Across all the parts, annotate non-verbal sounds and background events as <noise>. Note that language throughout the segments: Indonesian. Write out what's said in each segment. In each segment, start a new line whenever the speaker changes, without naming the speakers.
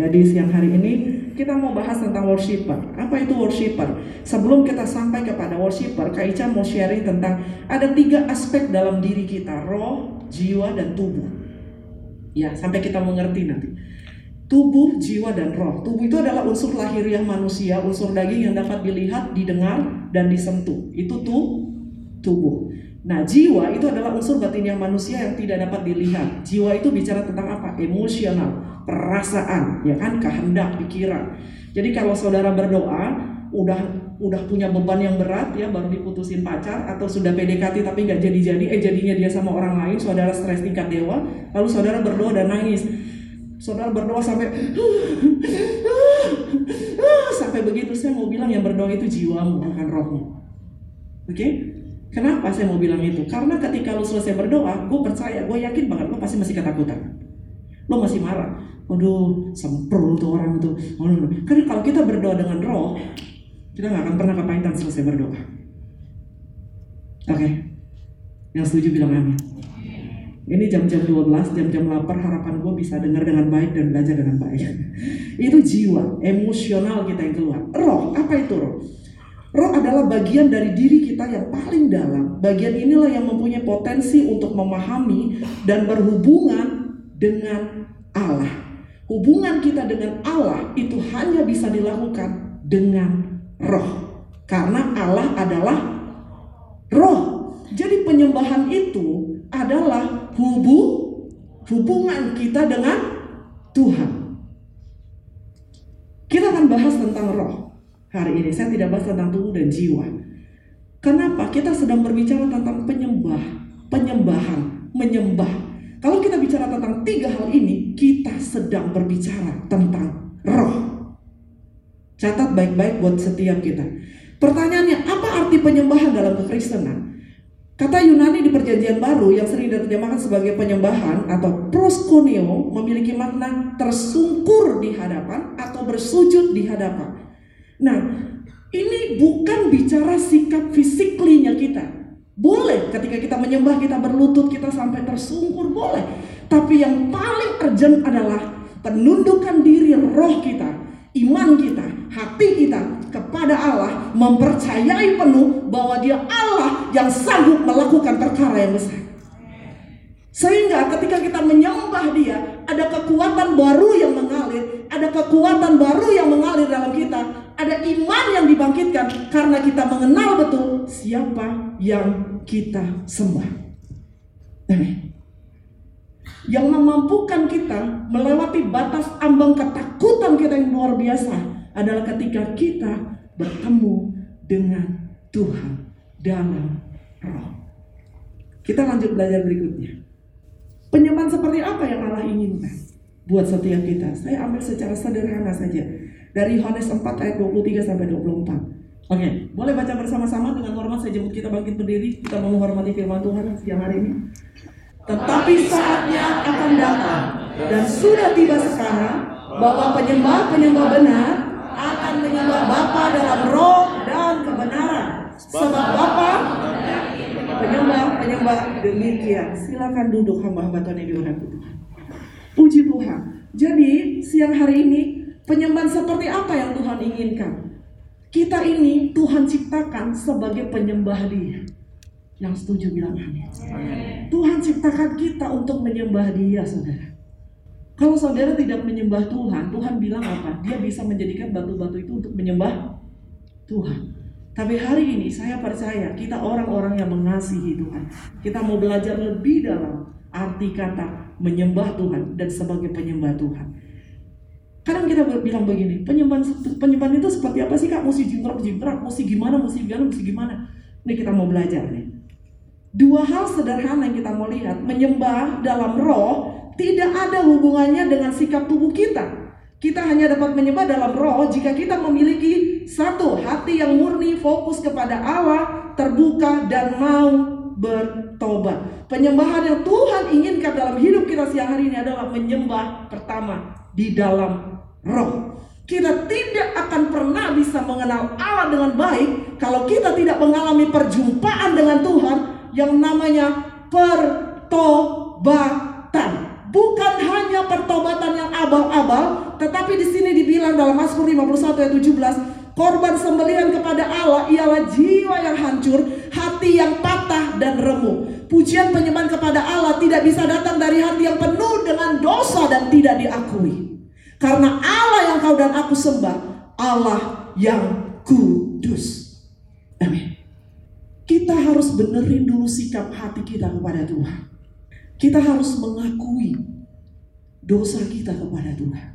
Jadi siang hari ini kita mau bahas tentang worshiper. Apa itu worshiper? Sebelum kita sampai kepada worshiper, Kak Ica mau sharing tentang ada tiga aspek dalam diri kita, roh, jiwa, dan tubuh. Ya, sampai kita mengerti nanti. Tubuh, jiwa, dan roh. Tubuh itu adalah unsur lahiriah manusia, unsur daging yang dapat dilihat, didengar, dan disentuh. Itu tuh tubuh. Nah, jiwa itu adalah unsur batiniah manusia yang tidak dapat dilihat. Jiwa itu bicara tentang apa? Emosional, perasaan, ya kan, kehendak, pikiran. Jadi kalau saudara berdoa, udah udah punya beban yang berat ya baru diputusin pacar atau sudah PDKT tapi nggak jadi-jadi eh jadinya dia sama orang lain saudara stres tingkat dewa lalu saudara berdoa dan nangis saudara berdoa sampai <laughs> sampai begitu saya mau bilang yang berdoa itu jiwamu bukan rohmu oke okay? Kenapa saya mau bilang itu? Karena ketika lo selesai berdoa, gue percaya, gue yakin banget lo pasti masih ketakutan. Lo masih marah. Waduh, semprul tuh orang tuh. Karena kalau kita berdoa dengan roh, kita nggak akan pernah kepahitan selesai berdoa. Oke, okay. yang setuju bilang amin. Ini jam-jam 12, jam-jam lapar, harapan gue bisa dengar dengan baik dan belajar dengan baik. <laughs> itu jiwa, emosional kita yang keluar. Roh, apa itu roh? Roh adalah bagian dari diri kita yang paling dalam. Bagian inilah yang mempunyai potensi untuk memahami dan berhubungan dengan Allah. Hubungan kita dengan Allah itu hanya bisa dilakukan dengan roh. Karena Allah adalah roh. Jadi penyembahan itu adalah hubu, hubungan kita dengan Tuhan. Kita akan bahas tentang roh hari ini. Saya tidak bahas tentang tubuh dan jiwa. Kenapa? Kita sedang berbicara tentang penyembah, penyembahan, menyembah. Kalau kita bicara tentang tiga hal ini, kita sedang berbicara tentang roh. Catat baik-baik buat setiap kita. Pertanyaannya, apa arti penyembahan dalam kekristenan? Kata Yunani di perjanjian baru yang sering diterjemahkan sebagai penyembahan atau proskuneo memiliki makna tersungkur di hadapan atau bersujud di hadapan. Nah, ini bukan bicara sikap fisiklinya kita. Boleh ketika kita menyembah, kita berlutut, kita sampai tersungkur, boleh. Tapi yang paling urgent adalah penundukan diri roh kita, iman kita, hati kita kepada Allah, mempercayai penuh bahwa dia Allah yang sanggup melakukan perkara yang besar. Sehingga ketika kita menyembah dia, ada kekuatan baru yang mengalir, ada kekuatan baru yang mengalir dalam kita, ada iman yang dibangkitkan karena kita mengenal betul siapa yang kita sembah. Yang memampukan kita melewati batas ambang ketakutan kita yang luar biasa adalah ketika kita bertemu dengan Tuhan dalam roh. Kita lanjut belajar berikutnya. Penyembahan seperti apa yang Allah inginkan buat setiap kita? Saya ambil secara sederhana saja. Dari Yohanes 4 ayat 23 sampai 24. Oke, boleh baca bersama-sama dengan hormat saya jemput kita bangkit berdiri. Kita mau menghormati firman Tuhan siang hari ini. Tetapi saatnya akan datang dan sudah tiba sekarang bahwa penyembah-penyembah benar akan menyembah Bapa dalam roh dan kebenaran. Sebab Bapa penyembah-penyembah demikian. Silakan duduk hamba-hamba Tuhan yang diurapi. Puji Tuhan. Jadi siang hari ini penyembahan seperti apa yang Tuhan inginkan? Kita ini Tuhan ciptakan sebagai penyembah Dia. Yang setuju bilang amin. Tuhan ciptakan kita untuk menyembah Dia, saudara. Kalau saudara tidak menyembah Tuhan, Tuhan bilang apa? Dia bisa menjadikan batu-batu itu untuk menyembah Tuhan. Tapi hari ini saya percaya kita orang-orang yang mengasihi Tuhan. Kita mau belajar lebih dalam arti kata menyembah Tuhan dan sebagai penyembah Tuhan. Kadang kita bilang begini, penyembahan penyembahan itu seperti apa sih kak? Mesti jingkrak jingkrak, mesti gimana, mesti gimana, mesti gimana. Ini kita mau belajar nih. Dua hal sederhana yang kita mau lihat, menyembah dalam roh tidak ada hubungannya dengan sikap tubuh kita. Kita hanya dapat menyembah dalam roh jika kita memiliki satu hati yang murni, fokus kepada Allah, terbuka dan mau bertobat. Penyembahan yang Tuhan inginkan dalam hidup kita siang hari ini adalah menyembah pertama di dalam roh. Kita tidak akan pernah bisa mengenal Allah dengan baik kalau kita tidak mengalami perjumpaan dengan Tuhan yang namanya pertobatan. bukan hanya pertobatan yang abal-abal, tetapi di sini dibilang dalam Mazmur 51 ayat 17, korban sembelihan kepada Allah ialah jiwa yang hancur, hati yang patah dan remuk. Pujian penyembahan kepada Allah tidak bisa datang dari hati yang penuh dengan dosa dan tidak diakui. Karena Allah yang kau dan aku sembah, Allah yang kudus. Amin. Kita harus benerin dulu sikap hati kita kepada Tuhan. Kita harus mengakui dosa kita kepada Tuhan.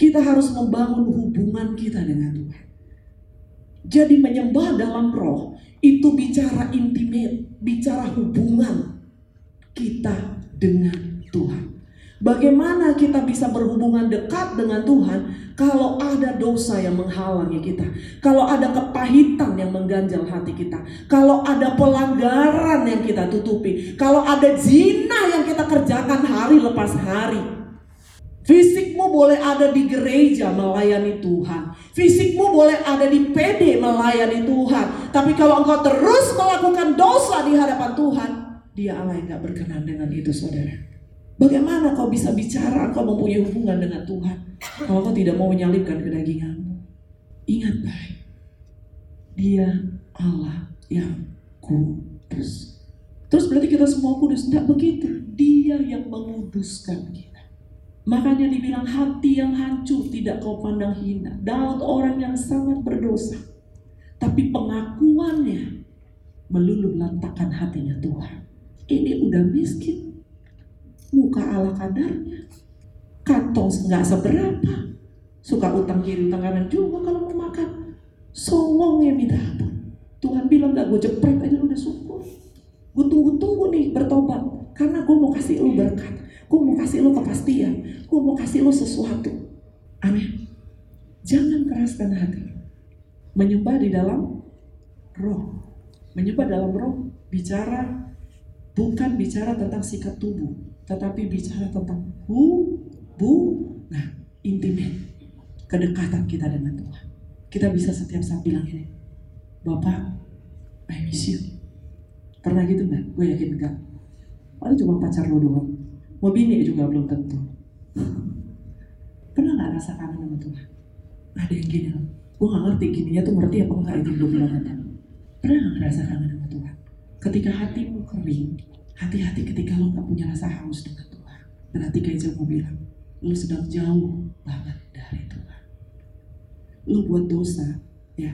Kita harus membangun hubungan kita dengan Tuhan. Jadi menyembah dalam roh itu bicara intimate, bicara hubungan kita dengan Tuhan. Bagaimana kita bisa berhubungan dekat dengan Tuhan kalau ada dosa yang menghalangi kita, kalau ada kepahitan yang mengganjal hati kita, kalau ada pelanggaran yang kita tutupi, kalau ada zina yang kita kerjakan hari lepas hari. Fisikmu boleh ada di gereja melayani Tuhan. Fisikmu boleh ada di PD melayani Tuhan. Tapi kalau engkau terus melakukan dosa di hadapan Tuhan, dia Allah yang gak berkenan dengan itu saudara. Bagaimana kau bisa bicara kau mempunyai hubungan dengan Tuhan kalau kau tidak mau menyalibkan kedaginganmu? Ingat baik, dia Allah yang kudus. Terus berarti kita semua kudus? Tidak begitu. Dia yang menguduskan kita. Makanya dibilang hati yang hancur tidak kau pandang hina. Daud orang yang sangat berdosa. Tapi pengakuannya meluluh lantakan hatinya Tuhan. Ini udah miskin, muka ala kadarnya kantong nggak seberapa. Suka utang kiri utang kanan juga kalau mau makan. Songong ya minta ampun. Tuhan bilang gak gue jepret aja udah syukur. Gue tunggu-tunggu nih bertobat. Karena gue mau kasih lu berkat. Gue mau kasih lu kepastian. Gue mau kasih lu sesuatu. Amin. Jangan keraskan hati. Menyembah di dalam roh. Menyembah dalam roh bicara bukan bicara tentang sikap tubuh tetapi bicara tentang hubungan intimate, kedekatan kita dengan Tuhan. Kita bisa setiap saat bilang ini, Bapak, I miss you. Pernah gitu nggak? Gue yakin enggak. Paling cuma pacar lo doang. Mau bini juga belum tentu. Pernah nggak rasa kangen sama Tuhan? Ada yang gini loh. Gue nggak ngerti gininya tuh ngerti apa enggak itu belum bilang Pernah nggak ngerasa kangen sama Tuhan? Ketika hatimu kering, Hati-hati ketika lo gak punya rasa haus dengan Tuhan. Berarti kayak mau bilang, lo sedang jauh banget dari Tuhan. Lo buat dosa, ya.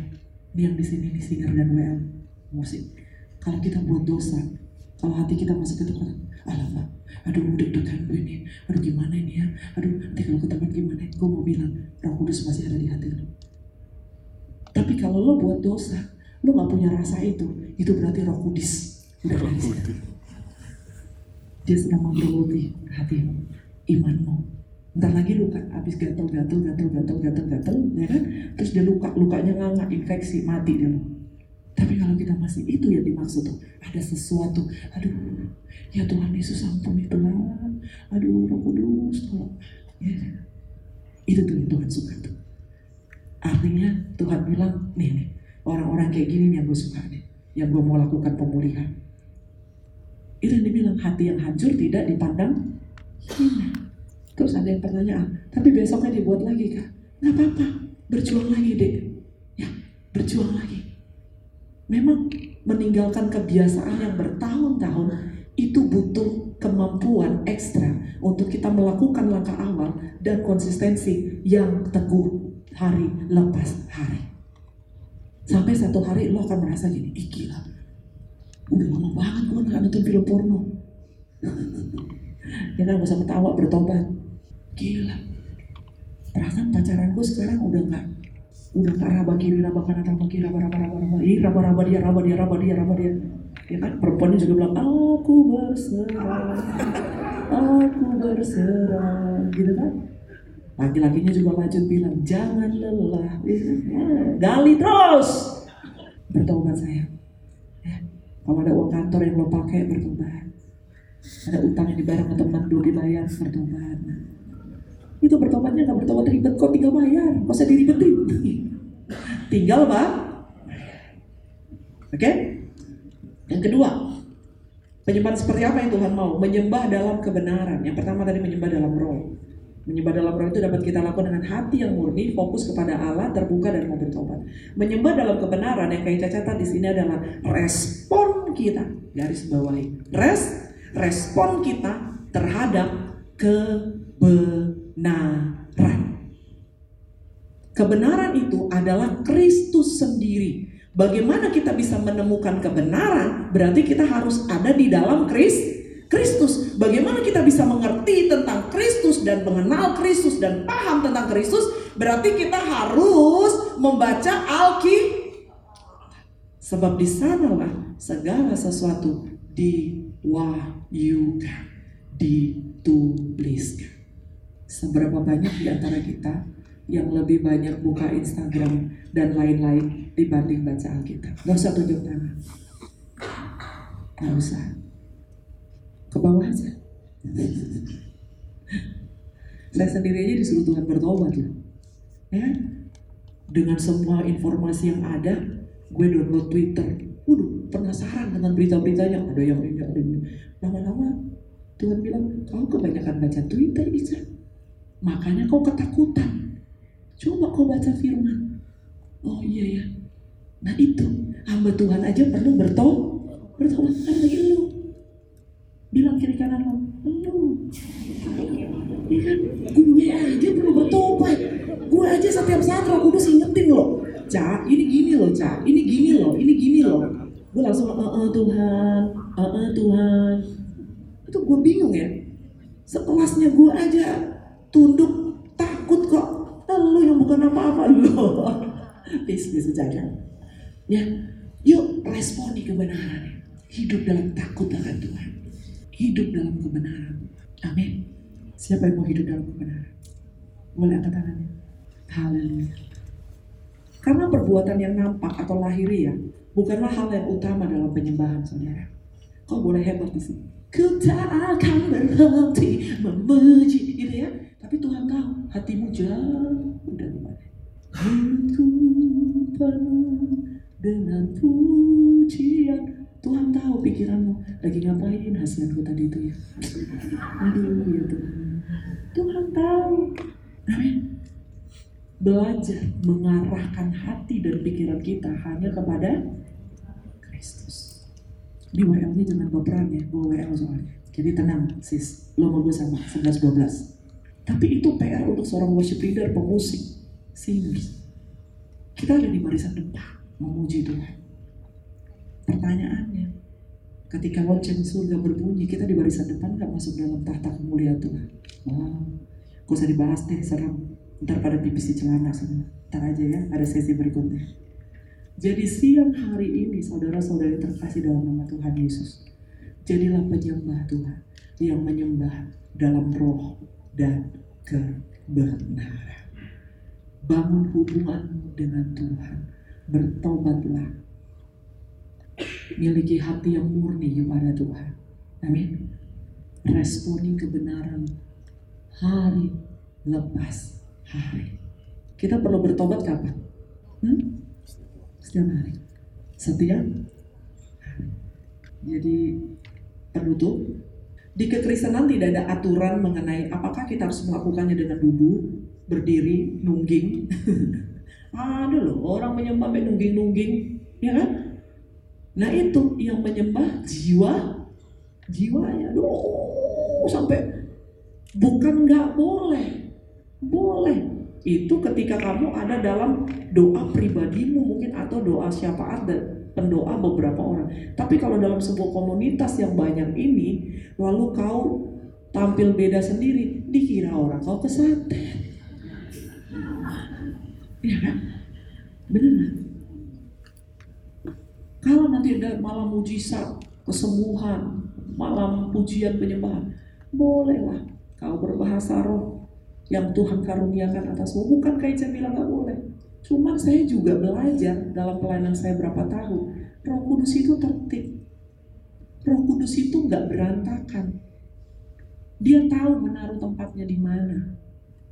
Ini yang di sini nih singer dan WL musik. Kalau kita buat dosa, kalau hati kita masuk ke Tuhan, alamak, aduh deg-degan gue nih, aduh gimana ini ya, aduh nanti kalau ke tempat gimana, gue mau bilang, roh kudus masih ada di hati lo. Tapi kalau lo buat dosa, lo gak punya rasa itu, itu berarti roh kudus udah dari situ dia sedang menggeluti hatimu, imanmu. Ntar lagi luka, habis gatel, gatel, gatel, gatel, gatel, gatel, ya kan? Terus dia luka, lukanya nganga, infeksi, mati dia loh. Tapi kalau kita masih itu yang dimaksud tuh, ada sesuatu, aduh, ya Tuhan Yesus ampuni Tuhan, aduh Roh Kudus, tolong. Ya, itu tuh yang Tuhan suka tuh. Artinya Tuhan bilang, nih nih, orang-orang kayak gini nih yang gue suka nih, yang gue mau lakukan pemulihan itu yang dibilang hati yang hancur tidak dipandang hina. Terus ada yang pertanyaan, tapi besoknya dibuat lagi kak? Nggak apa-apa, berjuang lagi dek. Ya, berjuang lagi. Memang meninggalkan kebiasaan yang bertahun-tahun itu butuh kemampuan ekstra untuk kita melakukan langkah awal dan konsistensi yang teguh hari lepas hari. Sampai satu hari lo akan merasa gini, ih gila, udah lama banget gue nggak nonton film porno. Ya kan gak usah ketawa bertobat. Gila. Perasaan pacaran gue sekarang udah nggak udah nggak raba kiri raba kanan raba kiri raba raba raba raba. Ih raba raba dia raba dia raba dia raba dia. Ya kan perempuannya juga bilang aku berserah aku berserah. Gitu kan? Laki-lakinya juga lanjut bilang jangan lelah. Gali terus. Bertobat sayang kalau ada uang kantor yang lo pakai bertobat. Ada utang yang dibayar sama teman belum dibayar bertobat. Itu bertobatnya nggak bertobat ribet kok tinggal bayar, kok usah diribetin. <laughs> tinggal pak. Oke? Okay? Yang kedua, Penyembahan seperti apa yang Tuhan mau? Menyembah dalam kebenaran. Yang pertama tadi menyembah dalam roh. Menyembah dalam roh itu dapat kita lakukan dengan hati yang murni, fokus kepada Allah, terbuka dan mau bertobat. Menyembah dalam kebenaran yang kayak cacat di sini adalah respon kita. Garis bawahi. Res, respon kita terhadap kebenaran. Kebenaran itu adalah Kristus sendiri. Bagaimana kita bisa menemukan kebenaran? Berarti kita harus ada di dalam Kristus. Kristus. Bagaimana kita bisa mengerti tentang Kristus dan mengenal Kristus dan paham tentang Kristus? Berarti kita harus membaca Alkitab. Sebab di sanalah segala sesuatu diwahyukan, dituliskan. Seberapa banyak di antara kita yang lebih banyak buka Instagram dan lain-lain dibanding baca Alkitab. Gak usah tunjuk tangan. Gak usah. Ke bawah aja. Saya sendiri aja disuruh Tuhan bertobat loh. Ya, dengan semua informasi yang ada, gue download Twitter. Waduh, penasaran dengan berita-beritanya. Ada yang ini, ada ini. Lama-lama Tuhan bilang, kau kebanyakan baca Twitter, Ica. Makanya kau ketakutan Coba kau baca firman. Oh iya ya. Nah itu hamba Tuhan aja perlu bertobat. Bertobat karena lu. Bilang kiri kanan lo. Lu. Ya kan? Gue aja perlu bertobat. Gue aja setiap saat roh kudus ingetin lo. Ca, ini gini loh, Ca. Ini gini loh, ini gini loh. Gue langsung, eh, eh Tuhan, eh, eh Tuhan. Itu gue bingung ya. Sekelasnya gue aja tunduk takut kok lu yang bukan apa-apa lu. <laughs> Please, please. Ya, yuk responi kebenaran. Hidup dalam takut akan Tuhan. Hidup dalam kebenaran. Amin. Siapa yang mau hidup dalam kebenaran? Boleh angkat tangannya. Haleluya. Karena perbuatan yang nampak atau lahiriah bukanlah hal yang utama dalam penyembahan saudara. Kau boleh hebat di sini. Ku tak akan berhenti memuji, gitu ya. Tapi Tuhan tahu hatimu jauh dari mana. Penuh dengan pujian. Tuhan tahu pikiranmu lagi ngapain hasilku tadi itu ya. Aduh ya Tuhan. Tuhan tahu. Amin. Belajar mengarahkan hati dan pikiran kita hanya kepada Kristus. Di WL-nya jangan baperan ya, gue WL soalnya. Jadi tenang sis, lo mau gue sama 11-12. Tapi itu PR untuk seorang worship leader, pemusik, singers. Kita ada di barisan depan memuji Tuhan. Pertanyaannya, ketika lonceng surga berbunyi, kita di barisan depan gak masuk dalam tahta kemuliaan Tuhan. Wow, gak usah dibahas deh, serem. Ntar pada pipis di celana semua. Ntar aja ya, ada sesi berikutnya. Jadi siang hari ini saudara-saudari terkasih dalam nama Tuhan Yesus. Jadilah penyembah Tuhan yang menyembah dalam roh dan kebenaran. Bangun hubungan dengan Tuhan. Bertobatlah. Miliki hati yang murni kepada Tuhan. Amin. Responi kebenaran hari lepas hari. Kita perlu bertobat kapan? Hmm? Setiap hari. Setiap hari. Jadi penutup di kekristenan tidak ada aturan mengenai apakah kita harus melakukannya dengan duduk, berdiri, nungging. <laughs> ada loh orang menyembah sampai nungging-nungging, ya kan? Nah itu yang menyembah jiwa, jiwanya, loh sampai bukan nggak boleh, boleh. Itu ketika kamu ada dalam doa pribadimu mungkin atau doa syafaat dan pendoa beberapa orang. Tapi kalau dalam sebuah komunitas yang banyak ini, lalu kau tampil beda sendiri, dikira orang kau kesantet. Ya kan? Kalau nanti ada malam mujizat, kesembuhan, malam pujian penyembahan, bolehlah kau berbahasa roh yang Tuhan karuniakan atasmu. Bukan kayak saya bilang nggak boleh. Cuma saya juga belajar dalam pelayanan saya berapa tahun. Roh Kudus itu tertib. Roh Kudus itu nggak berantakan. Dia tahu menaruh tempatnya di mana.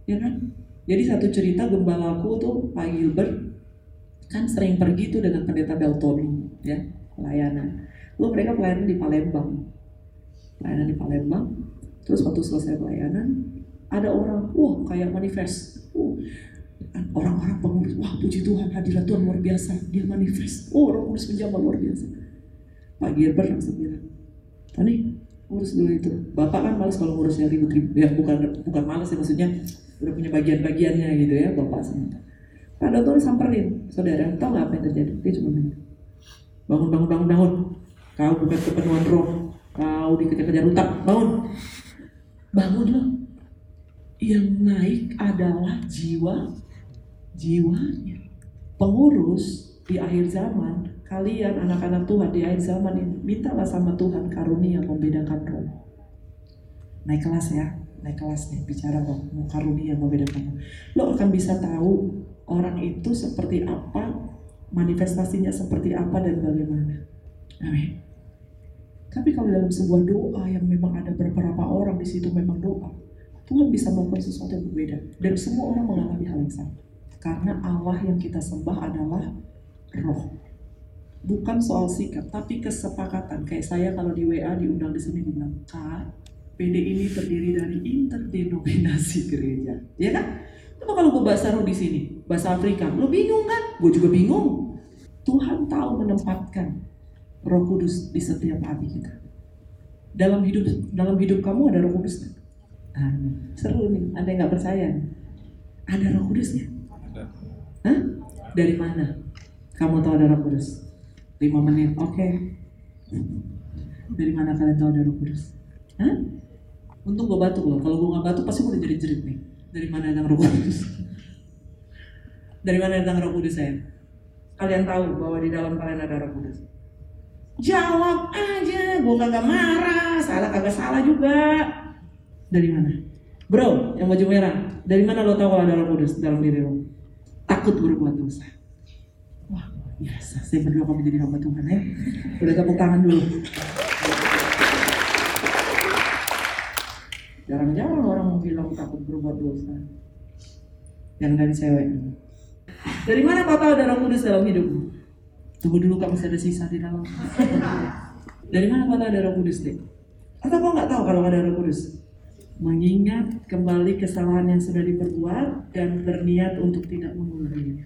Ya kan? Jadi satu cerita gembalaku tuh Pak Gilbert kan sering pergi tuh dengan pendeta Beltoni ya pelayanan. Lo mereka pelayanan di Palembang. pelayanan di Palembang. Terus waktu selesai pelayanan, ada orang, wah kayak manifest. Uh, orang-orang pengurus, wah puji Tuhan hadirat Tuhan luar biasa. Dia manifest. Oh orang kudus menjamah luar biasa. Pak Gilbert langsung bilang, Tony, urus dulu itu. Bapak kan males kalau ngurusnya ribut-ribut. Ya bukan bukan males ya maksudnya udah punya bagian-bagiannya gitu ya Bapak sementara. Pak Dr. samperin, saudara, tahu nggak apa yang terjadi? Dia cuma bilang, bangun, bangun, bangun, bangun. Kau bukan kepenuhan roh, kau dikejar-kejar utak, bangun. Bangunlah. Yang naik adalah jiwa, jiwanya. Pengurus di akhir zaman, kalian anak-anak Tuhan di akhir zaman ini, mintalah sama Tuhan karunia membedakan roh. Naik kelas ya, naik kelas nih, bicara roh, karunia membedakan. Lo akan bisa tahu orang itu seperti apa, manifestasinya seperti apa dan bagaimana. Amin. Tapi kalau dalam sebuah doa yang memang ada beberapa orang di situ memang doa, Tuhan bisa melakukan sesuatu yang berbeda. Dan semua orang mengalami hal yang sama. Karena Allah yang kita sembah adalah roh. Bukan soal sikap, tapi kesepakatan. Kayak saya kalau di WA diundang di sini bilang, Kak, PD ini terdiri dari interdenominasi gereja. Ya kan? Coba kalau gue bahasa roh di sini, bahasa Afrika, lo bingung kan? Gue juga bingung. Tuhan tahu menempatkan Roh Kudus di setiap hati kita. Dalam hidup dalam hidup kamu ada Roh Kudus Seru nih, ada yang nggak percaya? Ada Roh Kudusnya? Hah? Dari mana? Kamu tahu ada Roh Kudus? 5 menit, oke. Okay. Dari mana kalian tahu ada Roh Kudus? Hah? Untung gue batuk loh. Kalau gue nggak batuk pasti gue udah jerit-jerit nih. Dari mana datang Roh Kudus? <laughs> Dari mana datang Roh Kudus saya? Kalian tahu bahwa di dalam kalian ada Roh Kudus? Jawab aja, gue kagak marah, salah kagak salah juga. Dari mana? Bro, yang baju merah, dari mana lo tahu kalau ada Roh Kudus dalam diri lo? Takut berbuat dosa. Wah, biasa. Saya berdoa kamu jadi hamba Tuhan ya. Udah tepuk tangan dulu. Jarang-jarang orang mau bilang takut berbuat dosa. Yang dari cewek. Dari mana tahu ada roh kudus dalam hidupmu? Tunggu dulu kau masih ada sisa di dalam. <laughs> dari mana tahu ada roh kudus deh? Atau kau nggak tahu kalau ada roh kudus? Mengingat kembali kesalahan yang sudah diperbuat dan berniat untuk tidak mengulanginya.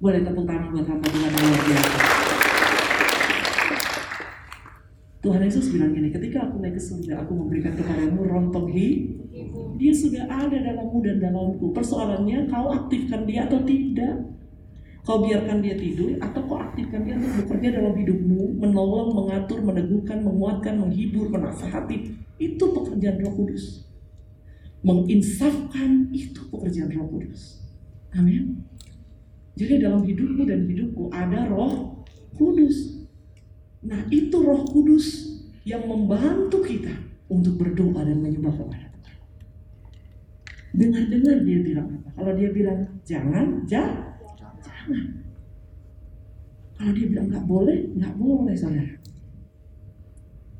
Boleh tepuk tangan buat hamba Tuhan yang luar biasa. Tuhan Yesus bilang gini, ketika aku naik ke surga, aku memberikan kepadamu rontong hi. Dia sudah ada dalammu dan dalamku. Persoalannya, kau aktifkan dia atau tidak? Kau biarkan dia tidur atau kau aktifkan dia untuk bekerja dalam hidupmu, menolong, mengatur, meneguhkan, menguatkan, menghibur, menasehati. Itu pekerjaan Roh Kudus. Menginsafkan itu pekerjaan Roh Kudus. Amin. Jadi dalam hidupmu dan hidupku ada Roh Kudus. Nah itu roh kudus yang membantu kita untuk berdoa dan menyembah kepada Tuhan. Dengar-dengar dia bilang apa? Kalau dia bilang jangan, jangan, jangan. Kalau dia bilang nggak boleh, nggak boleh saudara.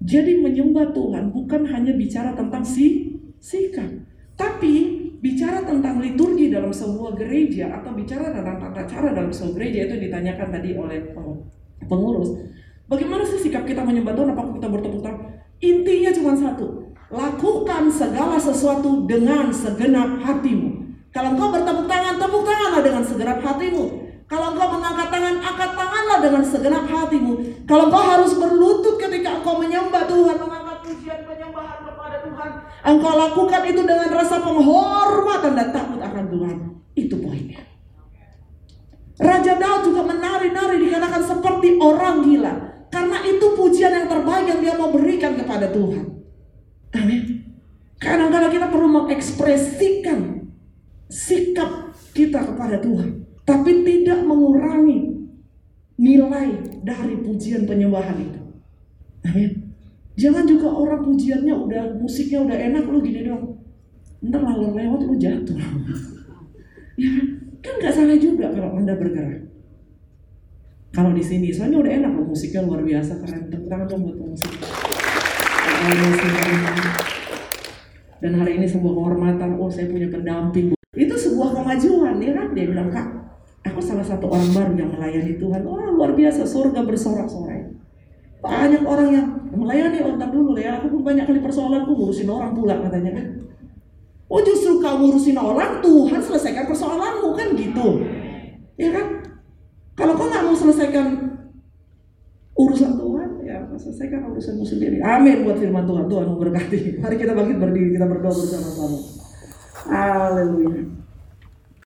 Jadi menyembah Tuhan bukan hanya bicara tentang si sikap, tapi bicara tentang liturgi dalam sebuah gereja atau bicara tentang tata cara dalam sebuah gereja itu ditanyakan tadi oleh pengurus Bagaimana sih sikap kita menyembah Tuhan? Apakah kita bertepuk tangan? Intinya cuma satu. Lakukan segala sesuatu dengan segenap hatimu. Kalau engkau bertepuk tangan, tepuk tanganlah dengan segenap hatimu. Kalau engkau mengangkat tangan, angkat tanganlah dengan segenap hatimu. Kalau engkau harus berlutut ketika engkau menyembah Tuhan, mengangkat pujian penyembahan kepada Tuhan, engkau lakukan itu dengan rasa penghormatan dan takut akan Tuhan. Itu poinnya. Raja Daud juga menari-nari dikatakan seperti orang gila. Karena itu pujian yang terbaik yang dia mau berikan kepada Tuhan. Amin. Kadang-kadang kita perlu mengekspresikan sikap kita kepada Tuhan. Tapi tidak mengurangi nilai dari pujian penyembahan itu. Amin. Jangan juga orang pujiannya udah musiknya udah enak lu gini dong. Ntar lalu lewat lu jatuh. <laughs> ya kan? Nggak salah juga kalau anda bergerak. Kalau di sini, soalnya udah enak loh musiknya luar biasa keren. Tepuk dong buat musik. Dan hari ini sebuah kehormatan, oh saya punya pendamping. Itu sebuah kemajuan, ya kan? Dia bilang, kak, aku salah satu orang baru yang melayani Tuhan. Oh luar biasa, surga bersorak-sorai. Banyak orang yang melayani orang dulu ya, aku pun banyak kali persoalan, aku ngurusin orang pula katanya kan. Oh justru kau ngurusin orang, Tuhan selesaikan persoalanmu kan gitu. Ya kan? Kalau kau nggak mau selesaikan urusan Tuhan, ya selesaikan urusanmu sendiri. Amin buat firman Tuhan. Tuhan memberkati. Mari kita bangkit berdiri, kita berdoa bersama-sama. Haleluya.